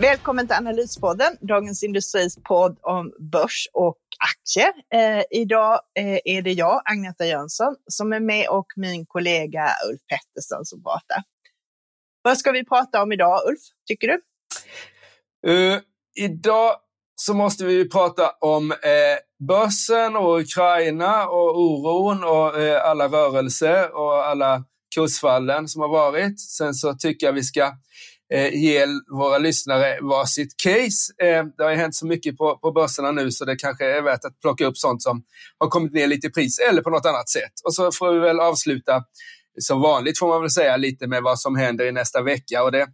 Välkommen till Analyspodden, Dagens Industris podd om börs och aktier. Eh, idag eh, är det jag, Agneta Jönsson, som är med och min kollega Ulf Pettersson som pratar. Vad ska vi prata om idag, Ulf, tycker du? Uh, idag så måste vi prata om eh, börsen och Ukraina och oron och eh, alla rörelser och alla kursfallen som har varit. Sen så tycker jag vi ska eh, ge våra lyssnare varsitt case. Eh, det har ju hänt så mycket på, på börserna nu så det kanske är värt att plocka upp sånt som har kommit ner lite i pris eller på något annat sätt. Och så får vi väl avsluta som vanligt får man väl säga lite med vad som händer i nästa vecka och det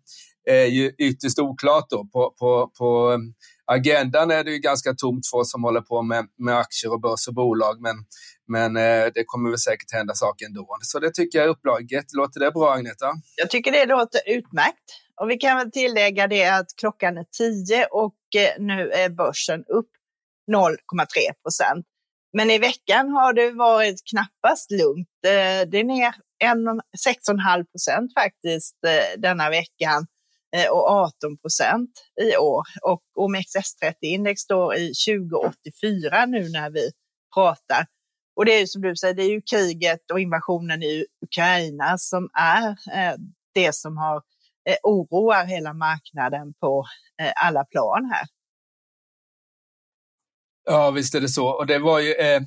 är ju ytterst oklart då. På, på, på agendan är det ju ganska tomt för oss som håller på med, med aktier och börs och bolag men, men eh, det kommer väl säkert hända saker ändå. Så det tycker jag är upplaget. Låter det bra Agneta? Jag tycker det låter utmärkt. Och vi kan väl tillägga det att klockan är 10 och eh, nu är börsen upp 0,3 procent. Men i veckan har det varit knappast lugnt. Eh, det är ner 6,5 procent faktiskt eh, denna veckan Eh, och 18 procent i år. Och OMXS30-index står i 2084 nu när vi pratar. Och det är ju som du säger, det är ju kriget och invasionen i Ukraina som är eh, det som har eh, oroar hela marknaden på alla plan här. Ja, visst är det så. Och det var ju... Eh,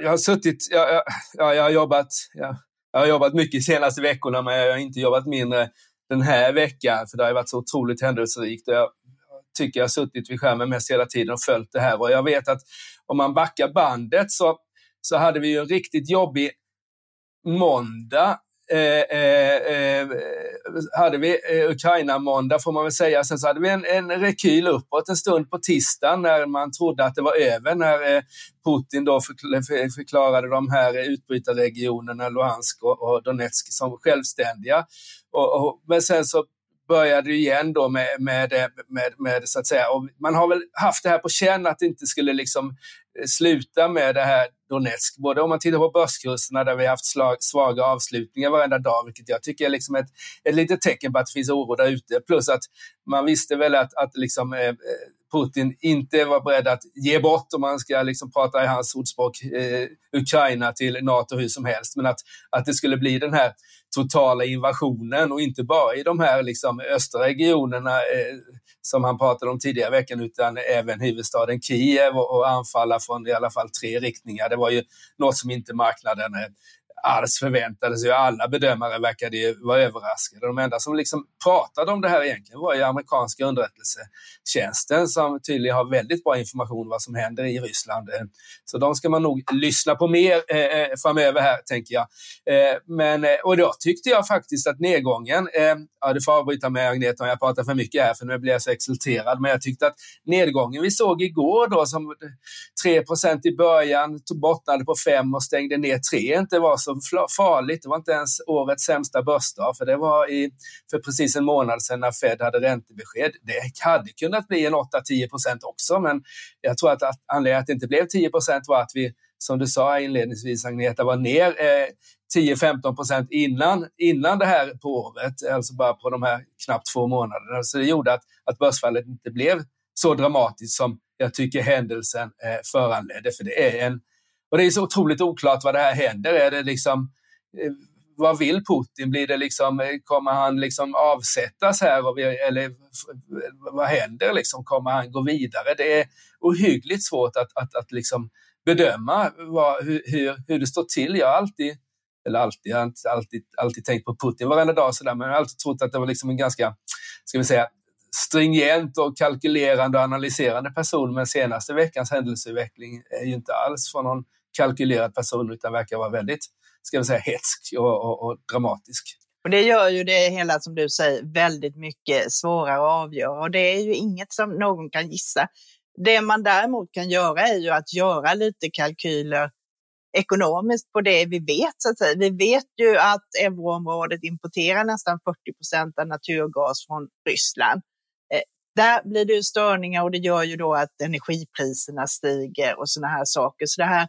jag har suttit... Jag, jag, jag, har jobbat, jag, jag har jobbat mycket de senaste veckorna, men jag har inte jobbat mindre den här veckan, för det har varit så otroligt händelserikt. Och jag tycker jag har suttit vid skärmen mest hela tiden och följt det här. Och jag vet att om man backar bandet så, så hade vi ju en riktigt jobbig måndag Eh, eh, eh, hade vi eh, Ukraina-måndag får man väl säga. Sen så hade vi en, en rekyl uppåt en stund på tisdagen när man trodde att det var över när eh, Putin då förklarade de här utbrytarregionerna Luhansk och, Donetsk som självständiga. Och, och, men sen så började det igen då med, med, med, med, så att säga, och man har väl haft det här på känn att det inte skulle liksom sluta med det här Donetsk. Både om man tittar på börskurserna där vi har haft slag, svaga avslutningar varenda dag, vilket jag tycker är liksom ett, ett litet tecken på att det finns oro där ute. Plus att man visste väl att, att liksom, eh, Putin inte var beredd att ge bort, om man ska liksom prata i hans ordspråk, eh, Ukraina till NATO hur som helst. Men att, att det skulle bli den här totala invasionen och inte bara i de här liksom östra regionerna eh, som han pratade om tidigare i veckan utan även huvudstaden Kiev och, och anfalla från i alla fall tre riktningar. Det var ju något som inte marknaden eh, alls förväntade sig. Alla bedömare verkade ju vara överraskade. De enda som liksom pratade om det här egentligen var ju amerikanska underrättelsetjänsten som tydligen har väldigt bra information om vad som händer i Ryssland. Eh, så de ska man nog lyssna på mer eh, eh framöver här, tänker jag. Eh, men, eh, och då tyckte jag faktiskt att nedgången, eh, ja, du får avbryta mig Agneta om jag pratar för mycket här, för nu blir jag så exalterad, men jag tyckte att nedgången vi såg igår då, som 3% i början, bottnade på 5 och stängde ner 3, inte var så så farligt. Det var inte ens årets sämsta börsdag, för det var i, för precis en månad sedan när Fed hade räntebesked. Det hade kunnat bli en 8-10 procent också, men jag tror att, att anledningen att det inte blev 10 procent var att vi, som du sa inledningsvis Agneta, var ner eh, 10-15 procent innan, innan det här på året, alltså bara på de här knappt två månaderna. Så det gjorde att, att börsfallet inte blev så dramatiskt som jag tycker händelsen eh, föranledde, för det är en och det är så otroligt oklart vad det här händer. Är det liksom, eh, vad vill Putin? Blir det liksom, eh, kommer han liksom avsättas här? Och vi, eller eh, vad händer? Liksom, kommer han gå vidare? Det är ohyggligt svårt att, att, att liksom bedöma vad, hur, hur, det står till. Jag har alltid, eller alltid, jag har alltid, alltid tänkt på Putin varenda dag, så där, men jag har alltid trott att det var liksom en ganska, ska vi säga, stringent och kalkylerande och analyserande person, men senaste veckans händelseutveckling är ju inte alls från någon kalkylerad person utan verkar vara väldigt, ska vi säga, hetsk och, och, och dramatisk. Och det gör ju det hela, som du säger, väldigt mycket svårare att avgöra. Och det är ju inget som någon kan gissa. Det man däremot kan göra är ju att göra lite kalkyler ekonomiskt på det vi vet. Så att säga. Vi vet ju att euroområdet importerar nästan 40 procent av naturgas från Ryssland. Eh, där blir det ju störningar och det gör ju då att energipriserna stiger och sådana här saker. Så det här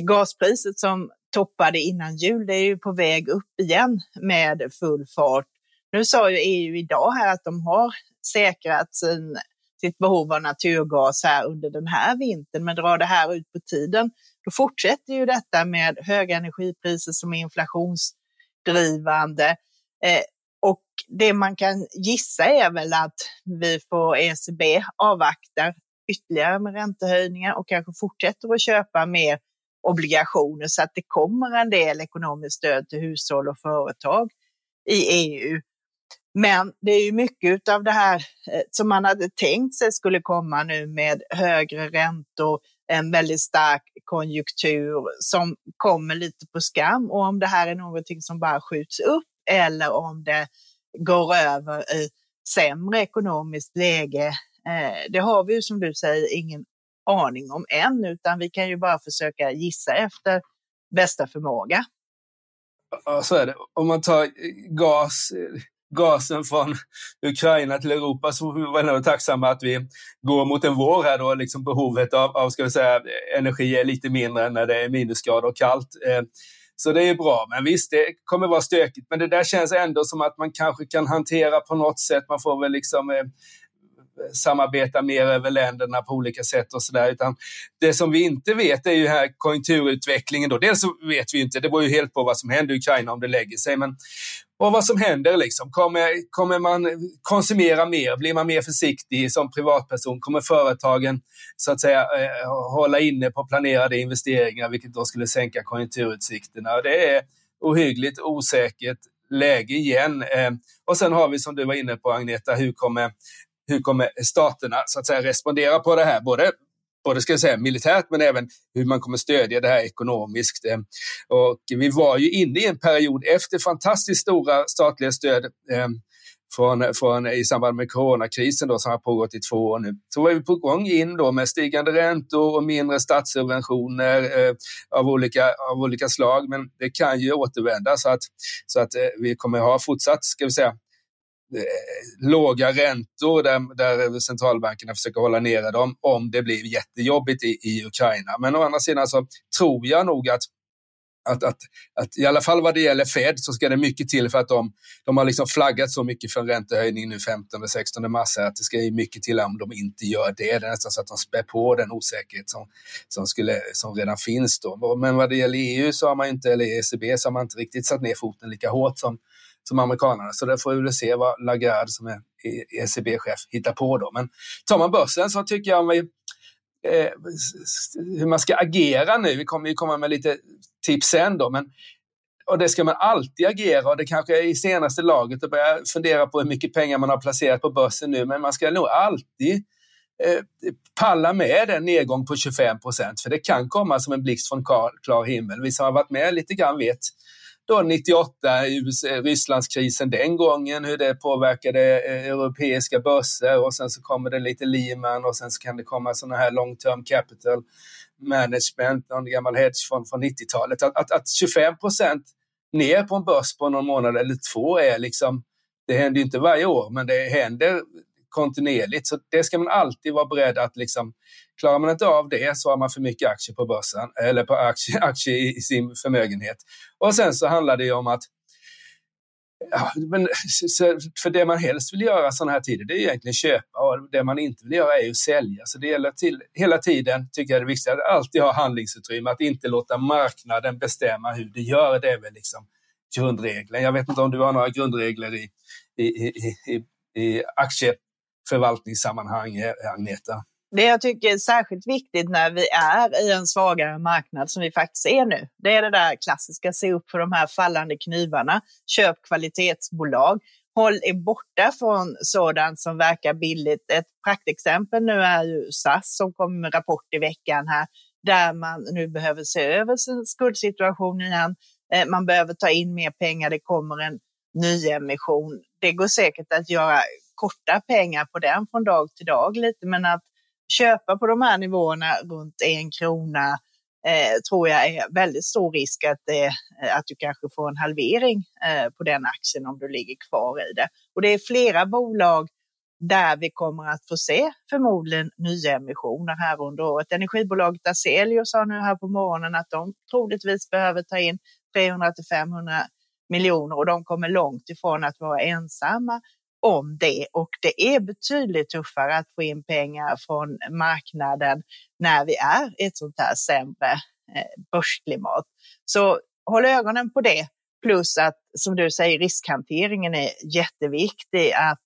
gaspriset som toppade innan jul, det är ju på väg upp igen med full fart. Nu sa ju EU idag här att de har säkrat sin, sitt behov av naturgas här under den här vintern, men drar det här ut på tiden, då fortsätter ju detta med höga energipriser som är inflationsdrivande. Eh, och det man kan gissa är väl att vi får ECB avvaktar ytterligare med räntehöjningar och kanske fortsätter att köpa mer obligationer så att det kommer en del ekonomiskt stöd till hushåll och företag i EU. Men det är ju mycket av det här eh, som man hade tänkt sig skulle komma nu med högre räntor, en väldigt stark konjunktur som kommer lite på skam och om det här är någonting som bara skjuts upp eller om det går över i sämre ekonomiskt läge. Eh, det har vi ju som du säger ingen aning om än, utan vi kan ju bara försöka gissa efter bästa förmåga. Ja, så är det. Om man tar eh, gas, eh, gasen från Ukraina till Europa så får vi vara tacksamma att vi går mot en vår här då, liksom behovet av, av ska vi säga, energi är lite mindre när det är minusgrader och kallt. Eh, så det är bra, men visst, det kommer vara stökigt. Men det där känns ändå som att man kanske kan hantera på något sätt. Man får väl liksom eh, samarbeta mer över länderna på olika sätt och sådär. Utan det som vi inte vet är ju här konjunkturutvecklingen. Då. Dels så vet vi inte, det beror ju helt på vad som händer i Ukraina om det lägger sig. Men och vad som händer liksom. Kommer, kommer man konsumera mer? Blir man mer försiktig som privatperson? Kommer företagen så att säga eh, hålla inne på planerade investeringar, vilket då skulle sänka konjunkturutsikterna? Det är ohyggligt osäkert läge igen. Eh, och sen har vi som du var inne på Agneta, hur kommer hur kommer staterna så att säga respondera på det här? Både både ska jag säga, militärt men även hur man kommer stödja det här ekonomiskt. Eh, och vi var ju inne i en period efter fantastiskt stora statliga stöd eh, från, från, i samband med coronakrisen då, som har pågått i två år nu. Så var vi på gång in då med stigande räntor och mindre statssubventioner eh, av, olika, av olika slag. Men det kan ju återvända så att, så att eh, vi kommer ha fortsatt, ska vi säga, Eh, låga räntor där, där centralbankerna försöker hålla nere dem om det blir jättejobbigt i, i Ukraina. Men å andra sidan så tror jag nog att att, att, att i alla fall vad det gäller Fed så ska det mycket till för att de, de har liksom flaggat så mycket för en räntehöjning nu 15 16 mars att det ska mycket till om de inte gör det. Det är nästan så att de spär på den osäkerhet som, som, skulle, som redan finns. Då. Men vad det gäller EU så har man inte, eller ECB så har man inte riktigt satt ner foten lika hårt som, som amerikanerna. Så där får vi väl se vad Lagarde som är ECB-chef hittar på då. Men tar man börsen så tycker jag om vi, eh, hur man ska agera nu. Vi kommer ju komma med lite tips sen då. Men, och det ska man alltid agera och det kanske är i senaste laget att börja fundera på hur mycket pengar man har placerat på börsen nu. Men man ska nog alltid eh, palla med en nedgång på 25 procent. För det kan komma som en blixt från klar, klar himmel. Vi som har varit med lite grann vet då 98, Rysslandskrisen den gången, hur det påverkade eh, europeiska börser och sen så kommer det lite Lehman och sen så kan det komma sådana här long term capital management, någon gammal hedgefond från 90-talet. Att, att, att 25 procent ner på en börs på någon månad eller två är liksom, det händer inte varje år, men det händer kontinuerligt. Så det ska man alltid vara beredd att liksom, klarar man inte av det så har man för mycket aktier på börsen eller på aktier, aktier i sin förmögenhet. Och sen så handlar det ju om att Ja, men för det man helst vill göra sådana här tider, det är egentligen köpa och det man inte vill göra är att sälja. Så det gäller till, hela tiden, tycker jag det är viktigt, att alltid ha handlingsutrymme, att inte låta marknaden bestämma hur det gör. Det är väl liksom grundregeln. Jag vet inte om du har några grundregler i, i, i, i, i aktieförvaltningssammanhang, eh, Agneta? Det jag tycker är särskilt viktigt när vi är i en svagare marknad som vi faktiskt är nu, det är det där klassiska, se upp för de här fallande knivarna, köp kvalitetsbolag, håll er borta från sådant som verkar billigt. Ett praktexempel nu är ju SAS som kom med rapport i veckan här, där man nu behöver se över sin skuldsituation igen. Eh, man behöver ta in mer pengar, det kommer en nyemission. Det går säkert att göra korta pengar på den från dag till dag lite, men att köpa på de här nivåerna runt en krona eh, tror jag är väldigt stor risk att, det, att du kanske får en halvering eh, på den aktien om du ligger kvar i det. Och det är flera bolag där vi kommer att få se förmodligen nyemissioner här under året. Energibolaget Azelius sa nu här på morgonen att de troligtvis behöver ta in 300 till 500 miljoner och de kommer långt ifrån att vara ensamma om det och det är betydligt tuffare att få in pengar från marknaden när vi är i ett sånt här sämre eh, börsklimat. Så håll ögonen på det. Plus att, som du säger, riskhanteringen är jätteviktig. Att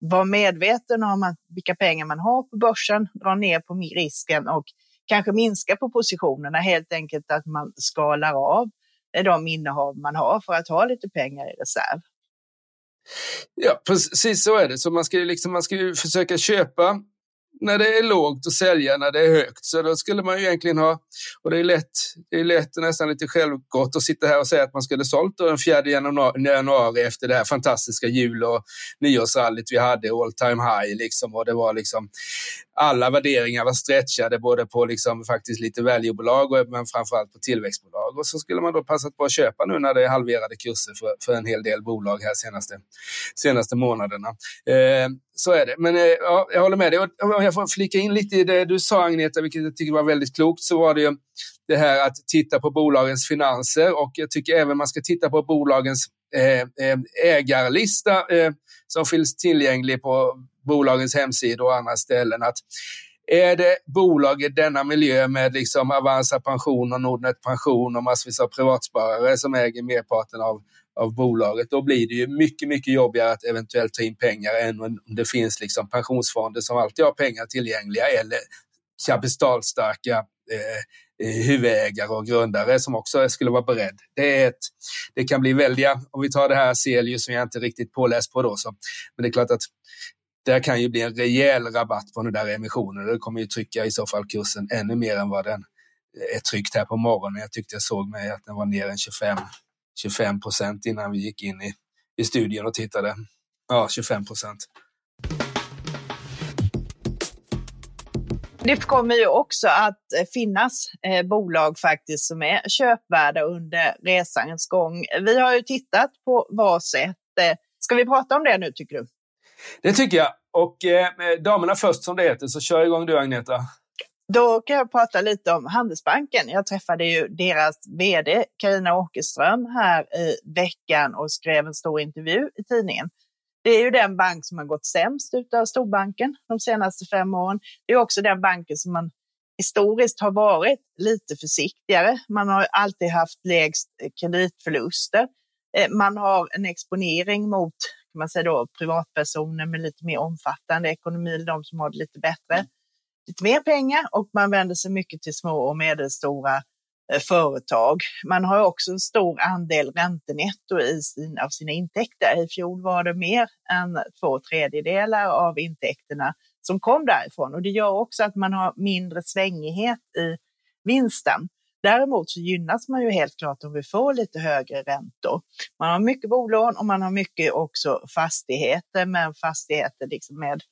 vara medveten om att vilka pengar man har på börsen, dra ner på risken och kanske minska på positionerna, helt enkelt att man skalar av eh, de innehav man har för att ha lite pengar i reserv. Ja, precis så är det. Så man ska ju, liksom, man ska ju försöka köpa när det är lågt och sälja när det är högt. Så då skulle man ju egentligen ha, och det är lätt, det är lätt och nästan lite självgott att sitta här och säga att man skulle sålt den 4 januari efter det här fantastiska jul och nyårsrallyt vi hade, all time high liksom. Och det var liksom, alla värderingar var stretchade både på liksom faktiskt lite valuebolag och men framförallt på tillväxtbolag. Och så skulle man då passat på att köpa nu när det är halverade kurser för, för en hel del bolag här senaste, senaste månaderna. Eh, så är det. Men eh, ja, jag håller med dig. Om jag får flika in lite i det du sa Agneta, vilket jag tycker var väldigt klokt, så var det ju det här att titta på bolagens finanser och jag tycker även man ska titta på bolagens eh, eh ägarlista eh, som finns tillgänglig på bolagens hemsidor och andra ställen. Att är det bolag i denna miljö med liksom Avanza Pension och Nordnet Pension och massvis av privatsparare som äger merparten av av bolaget, då blir det ju mycket, mycket jobbigare att eventuellt ta in pengar än om det finns liksom pensionsfonder som alltid har pengar tillgängliga eller kapitalstarka eh, eh, huvudägare och grundare som också skulle vara beredd. Det, är ett, det kan bli väldiga, om vi tar det här Celius som jag inte riktigt påläst på då, så, men det är klart att det kan ju bli en rejäl rabatt på den där emissionen. Det kommer ju trycka i så fall kursen ännu mer än vad den eh, är tryckt här på morgonen. Jag tyckte jag såg mig att den var ner en 25 25 procent innan vi gick in i, i studien och tittade. Ja, 25 procent. Det kommer ju också att finnas eh, bolag faktiskt som är köpvärda under resans gång. Vi har ju tittat på vad sätt. Eh, ska vi prata om det nu tycker du? Det tycker jag. Och eh, damerna först som det heter, så kör igång du Agneta. Då kan jag prata lite om Handelsbanken. Jag träffade ju deras vd Karina Åkerström här i veckan och skrev en stor intervju i tidningen. Det är ju den bank som har gått sämst av storbanken de senaste fem åren. Det är också den banken som man historiskt har varit lite försiktigare. Man har alltid haft lägst kreditförluster. Eh, man har en exponering mot kan man säga då, privatpersoner med lite mer omfattande ekonomi, de som har det lite bättre lite mer pengar och man vänder sig mycket till små och medelstora eh, företag. Man har också en stor andel räntenetto i sin, av sina intäkter. I fjol var det mer än två tredjedelar av intäkterna som kom därifrån och det gör också att man har mindre svängighet i vinsten. Däremot så gynnas man ju helt klart om vi får lite högre räntor. Man har mycket bolån och man har mycket också fastigheter, men fastigheter liksom med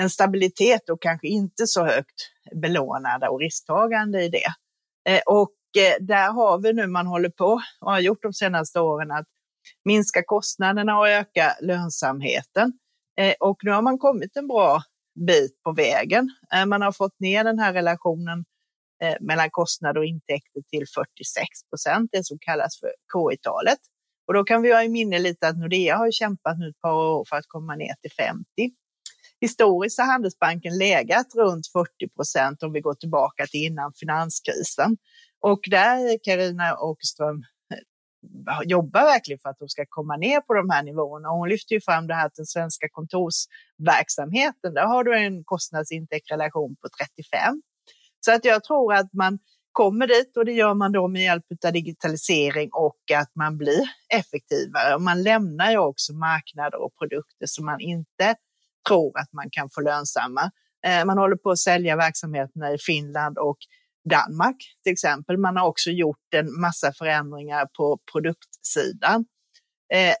en stabilitet och kanske inte så högt belånade och risktagande i det. Eh, och eh, där har vi nu, man håller på och har gjort de senaste åren, att minska kostnaderna och öka lönsamheten. Eh, och nu har man kommit en bra bit på vägen. Man har fått ner den här relationen mellan kostnader och intäkter till 46 procent, det som kallas för KI-talet. Och då kan vi ha i minne lite att Nordea har kämpat nu ett par år för att komma ner till 50. Historiskt har Handelsbanken legat runt 40 procent om vi går tillbaka till innan finanskrisen. Och där Karina Åkerström eh, jobbar verkligen för att de ska komma ner på de här nivåerna. hon lyfter ju fram det här att den svenska kontorsverksamheten, där har du en kostnadsintegration på 35. Så att jag tror att man kommer dit och det gör man då med hjälp av digitalisering och att man blir effektivare. Man lämnar ju också marknader och produkter som man inte tror att man kan få lönsamma. Eh, man håller på att sälja verksamheterna i Finland och Danmark till exempel. Man har också gjort en massa förändringar på produktsidan. Eh,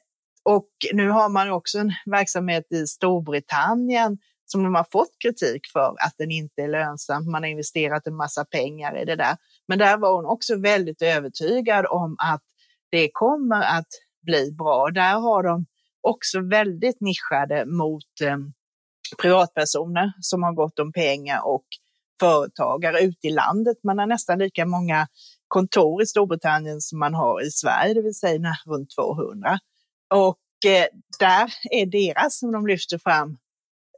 och nu har man också en verksamhet i Storbritannien som de har fått kritik för att den inte är lönsam. Man har investerat en massa pengar i det där. Men där var hon också väldigt övertygad om att det kommer att bli bra. Där har de också väldigt nischade mot eh, privatpersoner som har gott om pengar och företagare ute i landet. Man har nästan lika många kontor i Storbritannien som man har i Sverige, det vill säga runt 200. Och eh, där är deras, som de lyfter fram,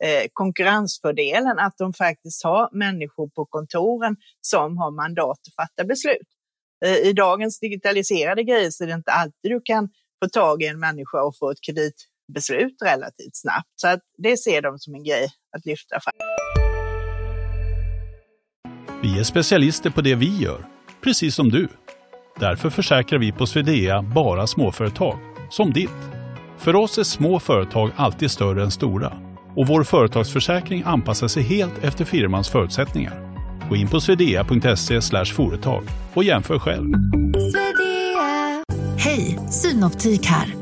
eh, konkurrensfördelen att de faktiskt har människor på kontoren som har mandat att fatta beslut. Eh, I dagens digitaliserade grejer så är det inte alltid du kan få tag i en människa och få ett kreditbeslut relativt snabbt. Så att det ser de som en grej att lyfta fram. Vi är specialister på det vi gör, precis som du. Därför försäkrar vi på Swedea bara småföretag, som ditt. För oss är små företag alltid större än stora och vår företagsförsäkring anpassar sig helt efter firmans förutsättningar. Gå in på swedea.se företag och jämför själv. Hej, Synoptik här.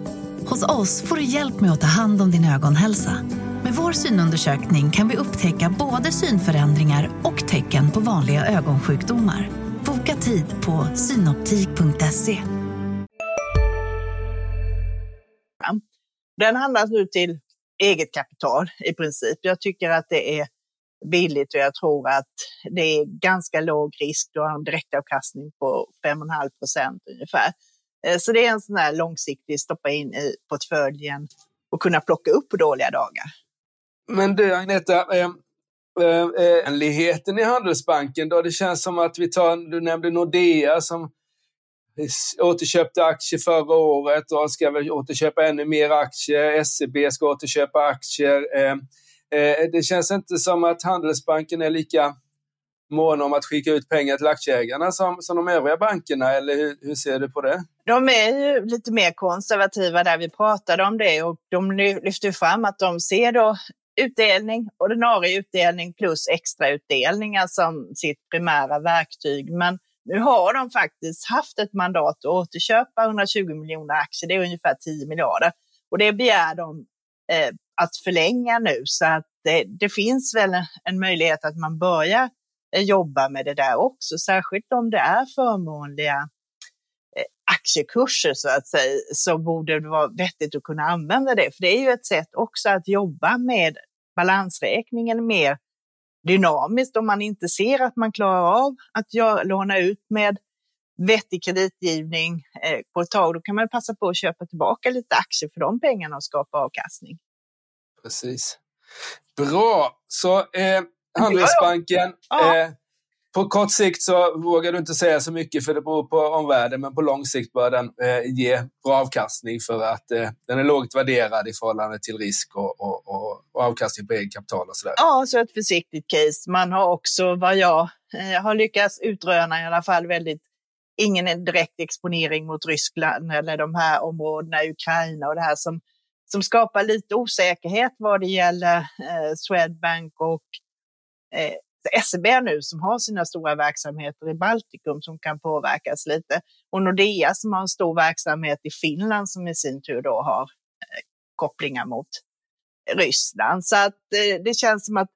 Hos oss får du hjälp med att ta hand om din ögonhälsa. Med vår synundersökning kan vi upptäcka både synförändringar och tecken på vanliga ögonsjukdomar. Boka tid på synoptik.se. Den handlas nu till eget kapital i princip. Jag tycker att det är billigt och jag tror att det är ganska låg risk. Du har en direktavkastning på 5,5 procent ungefär. Eh, så det är en sån här långsiktig stoppa in i portföljen och kunna plocka upp på dåliga dagar. Men du Agneta, eh, eh, eh i Handelsbanken då? Det känns som att vi tar, du nämnde Nordea som återköpte aktier förra året och ska väl återköpa ännu mer aktier. SEB ska återköpa aktier. Eh, eh, det känns inte som att Handelsbanken är lika måna om att skicka ut pengar till aktieägarna som, som de övriga bankerna, eller hur, hur, ser du på det? De är ju lite mer konservativa där vi pratade om det och de lyfter fram att de ser då utdelning, ordinarie utdelning plus extrautdelningar som sitt primära verktyg. Men nu har de faktiskt haft ett mandat att återköpa 120 miljoner aktier, det är ungefär 10 miljarder. Och det begär de eh, att förlänga nu, så att det, det finns väl en möjlighet att man börjar Eh, jobba med det där också, särskilt om det är förmånliga eh, aktiekurser så att säga, så borde det vara vettigt att kunna använda det. För det är ju ett sätt också att jobba med balansräkningen mer dynamiskt om man inte ser att man klarar av att göra, låna ut med vettig kreditgivning eh, på ett tag, då kan man passa på att köpa tillbaka lite aktier för de pengarna och skapa avkastning. Precis. Bra, så eh, Handelsbanken, ja. eh, på kort sikt så vågar du inte säga så mycket för det beror på omvärlden, men på lång sikt bör den eh, ge bra avkastning för att eh, den är lågt värderad i förhållande till risk och, och, och, och avkastning på eget kapital och sådär. Ja, så ett försiktigt case. Man har också, vad jag eh, har lyckats utröna i alla fall, väldigt ingen direkt exponering mot Ryssland eller de här områdena, Ukraina och det här som, som skapar lite osäkerhet vad det gäller eh, Swedbank och Eh, SEB nu som har sina stora verksamheter i Baltikum som kan påverkas lite och Nordea som har en stor verksamhet i Finland som i sin tur då har eh, kopplingar mot Ryssland. Så att eh, det känns som att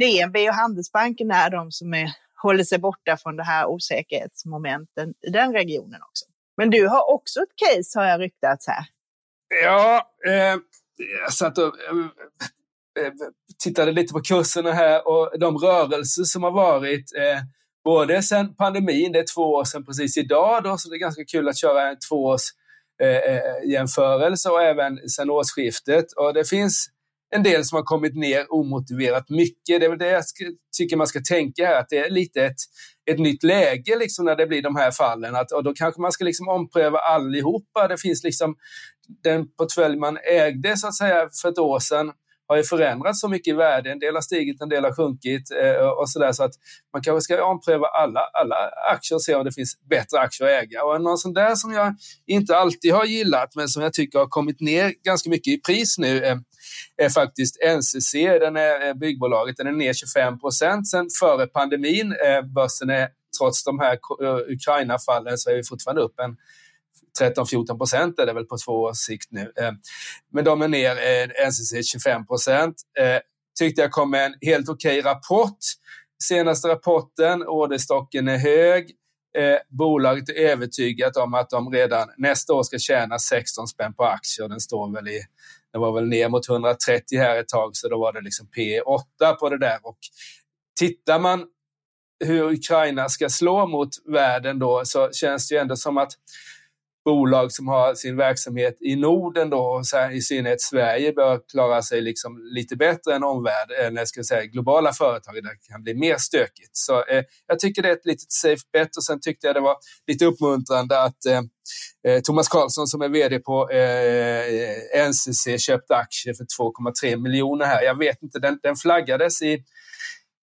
DNB och Handelsbanken är de som är, håller sig borta från det här osäkerhetsmomenten i den regionen också. Men du har också ett case har jag ryktats här. Ja, eh, jag satt och Eh, tittade lite på kurserna här och de rörelser som har varit eh, både sedan pandemin, det är två år sedan precis idag då, så det är ganska kul att köra en tvåårs eh, eh jämförelse och även sedan årsskiftet. Och det finns en del som har kommit ner omotiverat mycket. Det är väl det jag tycker man ska tänka här, att det är lite ett, ett nytt läge liksom när det blir de här fallen. Att, och då kanske man ska liksom ompröva allihopa. Det finns liksom den portfölj man ägde så att säga för ett år sedan har ju förändrats så mycket i värde. En del har stigit, en del har sjunkit eh, och sådär. Så att man kanske ska ompröva alla, alla aktier och se om det finns bättre aktier att äga. Och någon sån där som jag inte alltid har gillat, men som jag tycker har kommit ner ganska mycket i pris nu, är, är faktiskt NCC, den är eh, byggbolaget. Den är ner 25 procent sen före pandemin. Eh, börsen är trots de här Ukraina-fallen så är vi fortfarande upp en 13-14 procent är det väl på två års sikt nu. Eh, men de är ner, eh, NCC 25 procent. Eh, tyckte jag kom med en helt okej okay rapport. Senaste rapporten, orderstocken är hög. Eh, bolaget är övertygat om att de redan nästa år ska tjäna 16 spänn på aktier. Den står väl i, det var väl ner mot 130 här ett tag, så då var det liksom P8 på det där. Och tittar man hur Ukraina ska slå mot världen då så känns det ju ändå som att bolag som har sin verksamhet i Norden då, så här, i synnerhet Sverige, bör klara sig liksom lite bättre än omvärlden, eh, eller ska säga globala företag där det kan bli mer stökigt. Så eh, jag tycker det är ett litet safe bet och sen tyckte jag det var lite uppmuntrande att eh, eh Thomas Karlsson som är VD på eh, eh NCC köpte aktier för 2,3 miljoner här. Jag vet inte, den, den flaggades i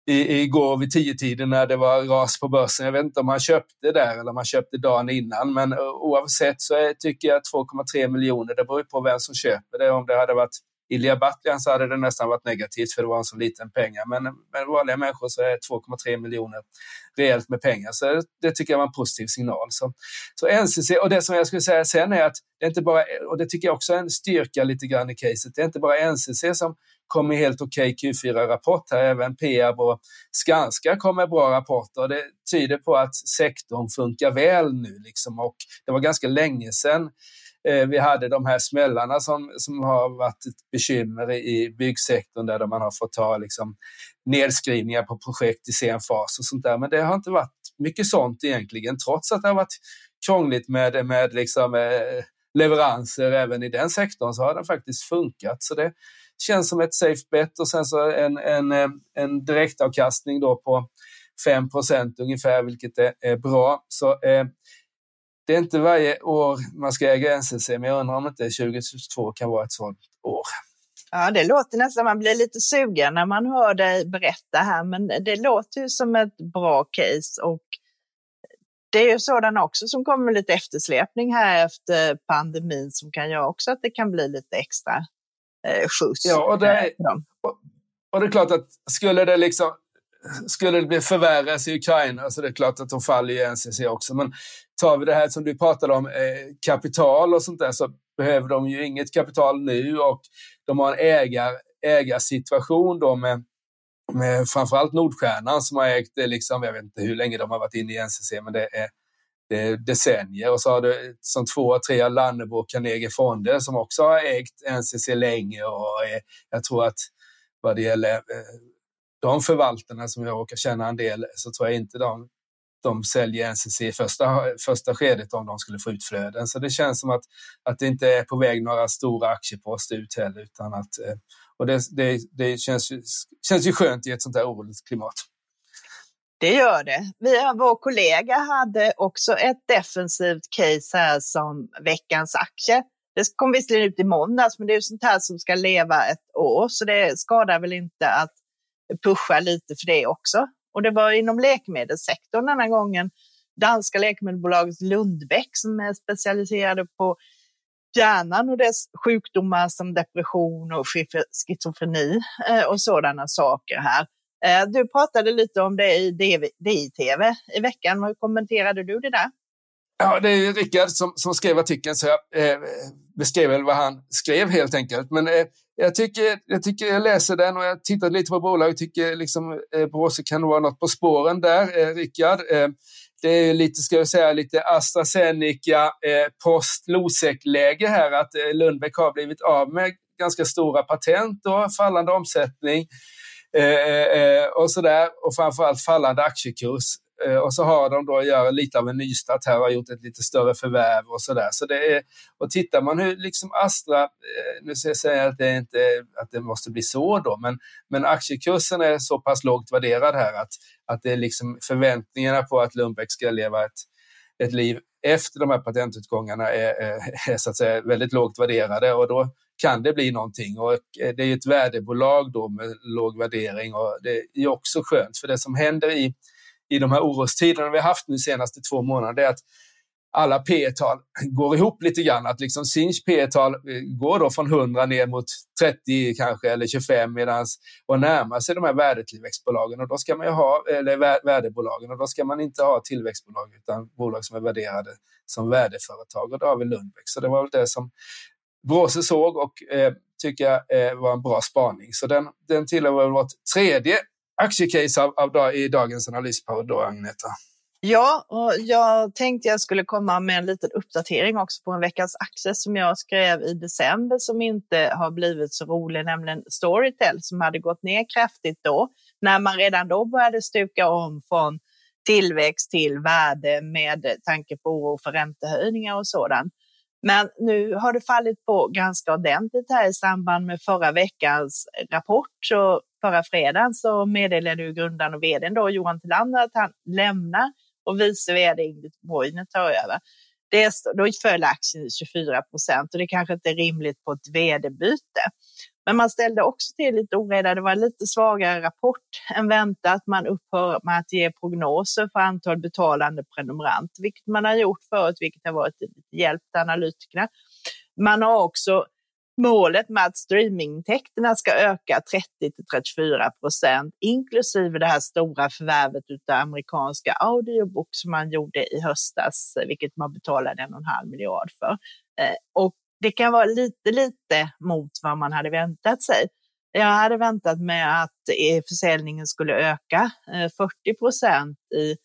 i, igår vid tio tiden när det var ras på börsen. Jag vet inte om han köpte där eller om han köpte dagen innan, men eh, oavsett så är, tycker jag 2,3 miljoner, det beror på vem som köper det. Om det hade varit Ilja Batljan så hade det nästan varit negativt för det var en så liten pengar. Men med vanliga människor så är 2,3 miljoner rejält med pengar. Så det tycker jag var en positiv signal. Så, så NCC, och det som jag skulle säga sen är att det är inte bara, och det tycker jag också är en styrka lite grann i caset, det är inte bara NCC som kommer helt okej okay Q4-rapport här. Även Peab och Skanska kommer bra rapporter. Det tyder på att sektorn funkar väl nu. Liksom. Och det var ganska länge sedan Eh, vi hade de här smällarna som, som har varit ett bekymmer i byggsektorn där man har fått ta liksom, nedskrivningar på projekt i sen fas och sånt där. Men det har inte varit mycket sånt egentligen, trots att det har varit krångligt med, med liksom, eh, leveranser även i den sektorn så har den faktiskt funkat. Så det, känns som ett safe bet och sen så en, en, eh, en direktavkastning då på 5% ungefär, vilket är, är bra. Så eh, det är inte varje år man ska äga NCC, men jag undrar om inte 2022 kan vara ett sådant år. Ja, det låter nästan, man blir lite sugen när man hör dig berätta här, men det låter ju som ett bra case och det är ju sådana också som kommer med lite eftersläpning här efter pandemin som kan göra också att det kan bli lite extra eh, skjuts. Ja, och det, är, och, och det är klart att skulle det liksom skulle det bli förvärras i Ukraina så det är klart att de faller i NCC också. Men tar vi det här som du pratade om, eh, kapital och sånt där, så behöver de ju inget kapital nu och de har en ägar, ägarsituation då med, med framförallt Nordstjärnan som har ägt det, liksom, jag vet inte hur länge de har varit inne i NCC, men det är det är decennier. Och så har du eh, som två, tre Lannebo och Carnegie Fonder som också har ägt NCC länge. Och eh, jag tror att vad det gäller eh, de förvaltarna som jag råkar känna en del så tror jag inte de, de säljer NCC i första, första skedet om de skulle få utflöden. Så det känns som att, att det inte är på väg några stora aktieposter ut heller. Utan att, eh, och det, det, det känns, ju, känns ju skönt i ett sånt här oroligt klimat. Det gör det. Vi, vår kollega hade också ett defensivt case här som veckans aktie. Det kom visserligen ut i måndags, men det är sånt här som ska leva ett år, så det skadar väl inte att pusha lite för det också. Och det var inom läkemedelssektorn denna gången. Danska läkemedelsbolaget Lundbeck som är specialiserade på hjärnan och dess sjukdomar som depression och schizofreni eh, och sådana saker här. Eh, du pratade lite om det i DI-TV i veckan. Hur kommenterade du det där? Ja, det är Rickard som, som skrev artikeln, så jag eh, beskrev väl vad han skrev helt enkelt. Men eh, jag, tycker, jag tycker jag läser den och jag tittade lite på bolaget. tycker liksom eh, Borås kan vara något på spåren där, eh, Rickard. Eh, det är lite, ska jag säga, lite AstraZeneca eh, post Losec-läge här, att eh, Lundbeck har blivit av med ganska stora patent och fallande omsättning. Eh, eh, eh och sådär. Och framförallt fallande aktiekurs. Eh, och så har de då gör lite av en nystart här och har gjort ett lite större förvärv och sådär. Så det är, och tittar man hur liksom Astra, eh, nu ska jag säga att det inte att det måste bli så då, men, men aktiekursen är så pass lågt värderad här att, att det är liksom förväntningarna på att Lundbeck ska leva ett, ett liv efter de här patentutgångarna är, är, eh, är så att säga väldigt lågt värderade och då kan det bli någonting. Och det är ett värdebolag då med låg värdering och det är också skönt för det som händer i, i de här orostiderna vi har haft nu de senaste två månaderna är att alla P tal går ihop lite grann. Att liksom Sinch P tal eh, går då från 100 ner mot 30 kanske eller 25 medans och närmar sig de här värdetillväxtbolagen och då ska man ju ha, eller värdebolagen och då ska man inte ha tillväxtbolag utan bolag som är värderade som värdeföretag och då har vi Lundbeck. Så det var väl det som Bråse såg och eh, tycker jag eh, var en bra spaning. Så den, den tillhör vårt tredje aktiecase av, av i dagens analyspodd då, Agneta. Ja, och jag tänkte jag skulle komma med en liten uppdatering också på en veckans aktie som jag skrev i december som inte har blivit så rolig, nämligen Storytel som hade gått ner kraftigt då, när man redan då började stuka om från tillväxt till värde med tanke på oro för räntehöjningar och sådant. Men nu har det fallit på ganska ordentligt här i samband med förra veckans rapport. Så förra fredagen så meddelade ju grundaren och vdn då, Johan Tillander att han lämnar och vice vd Ingrid Bojner tar över. Det, då föll aktien 24 procent och det kanske inte är rimligt på ett vd-byte. Men man ställde också till lite oreda. Det var en lite svagare rapport än väntat. Man upphör med att ge prognoser för antal betalande prenumeranter, vilket man har gjort förut, vilket har varit lite hjälp till analytikerna. Man har också målet med att streamingintäkterna ska öka 30 till 34 procent, inklusive det här stora förvärvet av amerikanska audiobook som man gjorde i höstas, vilket man betalade en och en halv miljard för. Eh, och det kan vara lite, lite mot vad man hade väntat sig. Jag hade väntat mig att eh, försäljningen skulle öka eh, 40 procent i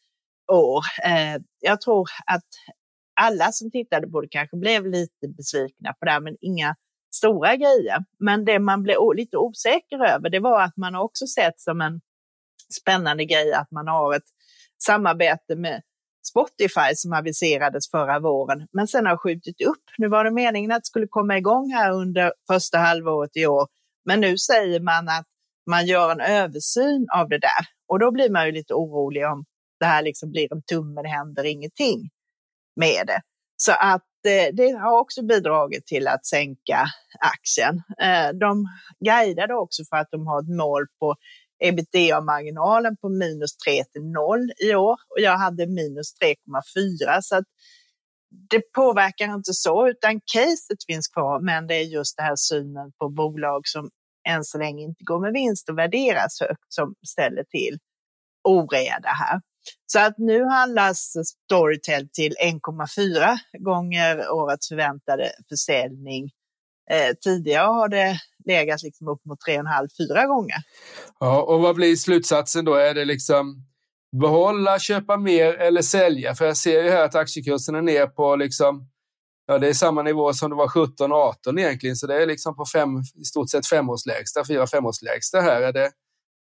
år. Eh, jag tror att alla som tittade på det kanske blev lite besvikna på det, men inga stora grejer. Men det man blev lite osäker över, det var att man också sett som en spännande grej att man har ett samarbete med Spotify som aviserades förra våren, men sen har skjutit upp. Nu var det meningen att det skulle komma igång här under första halvåret i år, men nu säger man att man gör en översyn av det där och då blir man ju lite orolig om det här liksom blir en tumme, det händer ingenting med det. Så att eh, det har också bidragit till att sänka aktien. Eh, de guidade också för att de har ett mål på ebitda-marginalen på minus 3 till 0 i år och jag hade minus 3,4 så att det påverkar inte så utan caset finns kvar men det är just den här synen på bolag som än så länge inte går med vinst och värderas högt som ställer till oreda här. Så att nu handlas Storytel till 1,4 gånger årets förväntade försäljning. Eh, tidigare har det legat liksom upp mot 3,5-4 gånger. Ja, och vad blir slutsatsen då? Är det liksom behålla, köpa mer eller sälja? För jag ser ju här att aktiekursen är ner på liksom, ja, det är samma nivå som det var 17 18 egentligen, så det är liksom på fem, i stort sett femårslägsta, fyra femårslägsta här. Är det,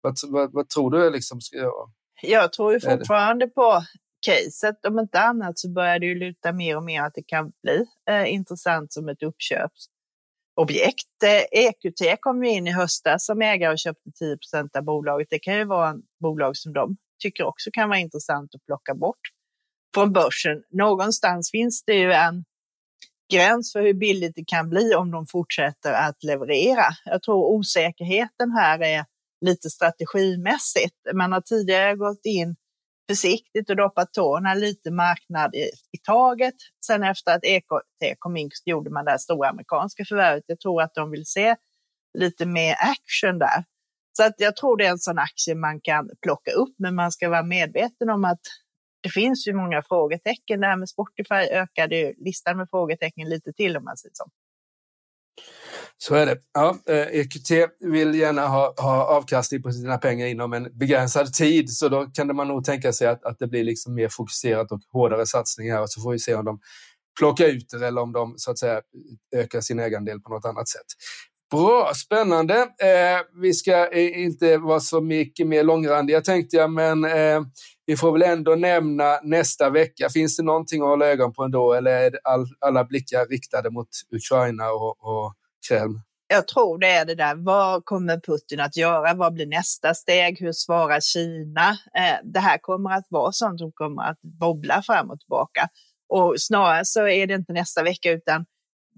vad, vad, vad tror du? Liksom, ja. Jag tror ju fortfarande på caset. Om inte annat så börjar det ju luta mer och mer att det kan bli eh, intressant som ett uppköps objekt. Eh, EQT kom ju in i höstas som ägare och köpte 10% av bolaget. Det kan ju vara en bolag som de tycker också kan vara intressant att plocka bort från börsen. Någonstans finns det ju en gräns för hur billigt det kan bli om de fortsätter att leverera. Jag tror osäkerheten här är lite strategimässigt. Man har tidigare gått in försiktigt och doppat tårna lite marknad i, i taget. Sen efter att EKT kom in så gjorde man det här stora amerikanska förvärvet. Jag tror att de vill se lite mer action där. Så att jag tror det är en sån aktie man kan plocka upp, men man ska vara medveten om att det finns ju många frågetecken. Det här med Spotify ökade ju listan med frågetecken lite till om man säger så. Så är det. Ja, eh, EQT vill gärna ha, ha avkastning på sina pengar inom en begränsad tid, så då kan man nog tänka sig att, att det blir liksom mer fokuserat och hårdare satsningar och så får vi se om de plockar ut det eller om de så att säga ökar sin ägandel på något annat sätt. Bra, spännande. Eh, vi ska inte vara så mycket mer långrandiga tänkte jag, men eh, vi får väl ändå nämna nästa vecka. Finns det någonting att hålla ögon på ändå eller är all, alla blickar riktade mot Ukraina och, och Kreml? Jag tror det är det där. Vad kommer Putin att göra? Vad blir nästa steg? Hur svarar Kina? Eh, det här kommer att vara sånt som kommer att bobbla fram och tillbaka. Och snarare så är det inte nästa vecka utan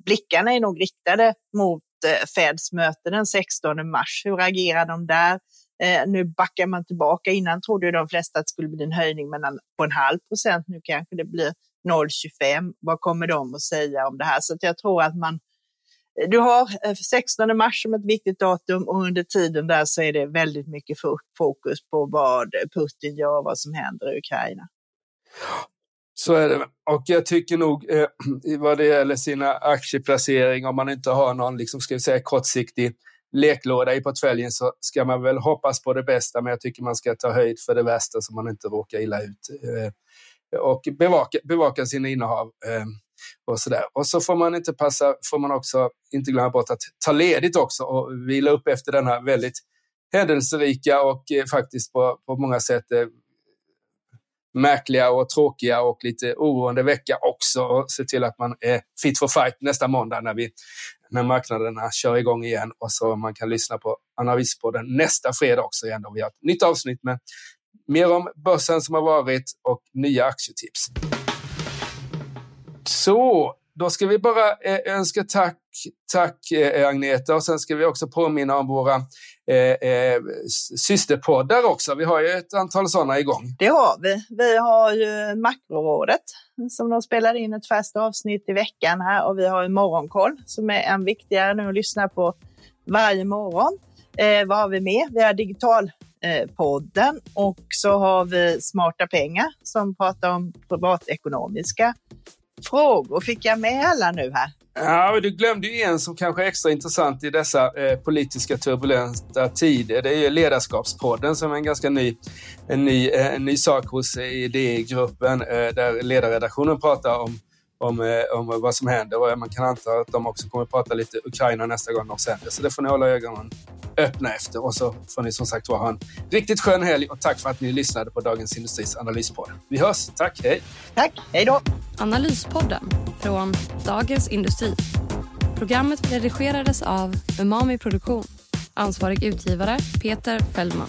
blickarna är nog riktade mot eh, Feds möte den 16 mars. Hur agerar de där? Eh, nu backar man tillbaka. Innan trodde de flesta att det skulle bli en höjning på en halv procent. Nu kanske det blir 025. Vad kommer de att säga om det här? Så jag tror att man du har eh, 16 mars som ett viktigt datum och under tiden där så är det väldigt mycket fokus på vad Putin gör och vad som händer i Ukraina. Så är det. Och jag tycker nog eh, vad det gäller sina aktieplaceringar, om man inte har någon liksom, ska vi säga, kortsiktig leklåda i portföljen så ska man väl hoppas på det bästa, men jag tycker man ska ta höjd för det värsta så man inte råkar illa ut. Eh, och bevaka, bevaka sina innehav. Eh, och så där. Och så får man inte passa, får man också inte glömma bort att ta ledigt också och vila upp efter denna väldigt händelserika och eh, faktiskt på, på många sätt eh, märkliga och tråkiga och lite oroande vecka också och se till att man är fit for fight nästa måndag när, vi, när marknaderna kör igång igen och så man kan lyssna på Analyspodden nästa fredag också igen. Då vi har ett nytt avsnitt med mer om börsen som har varit och nya aktietips. Så, då ska vi bara eh, önska tack, tack eh, eh, Agneta och sen ska vi också påminna om våra eh, eh, systerpoddar också. Vi har ju ett antal sådana igång. Det har vi. Vi har ju Makrorådet som de spelar in ett färskt avsnitt i veckan här och vi har ju Morgonkoll som är en viktigare nu att lyssna på varje morgon. Eh, vad har vi mer? Vi har Digitalpodden eh, och så har vi Smarta pengar som pratar om privatekonomiska frågor. Fick jag med alla nu här? Ja, du glömde ju en som kanske är extra intressant i dessa eh, politiska turbulenta tider. Det är ju Ledarskapspodden som är en ganska ny, en ny, eh, en ny sak hos eh, idégruppen eh, där ledarredaktionen pratar om om, eh, om vad som händer och man kan anta att de också kommer prata lite Ukraina nästa gång de sänder. Så det får ni hålla ögonen öppna efter och så får ni som sagt ha en riktigt skön helg och tack för att ni lyssnade på Dagens Industris analyspodd. Vi hörs. Tack, hej! Tack, hej då! Analyspodden från Dagens Industri. Programmet redigerades av Umami Produktion. Ansvarig utgivare Peter Fellman.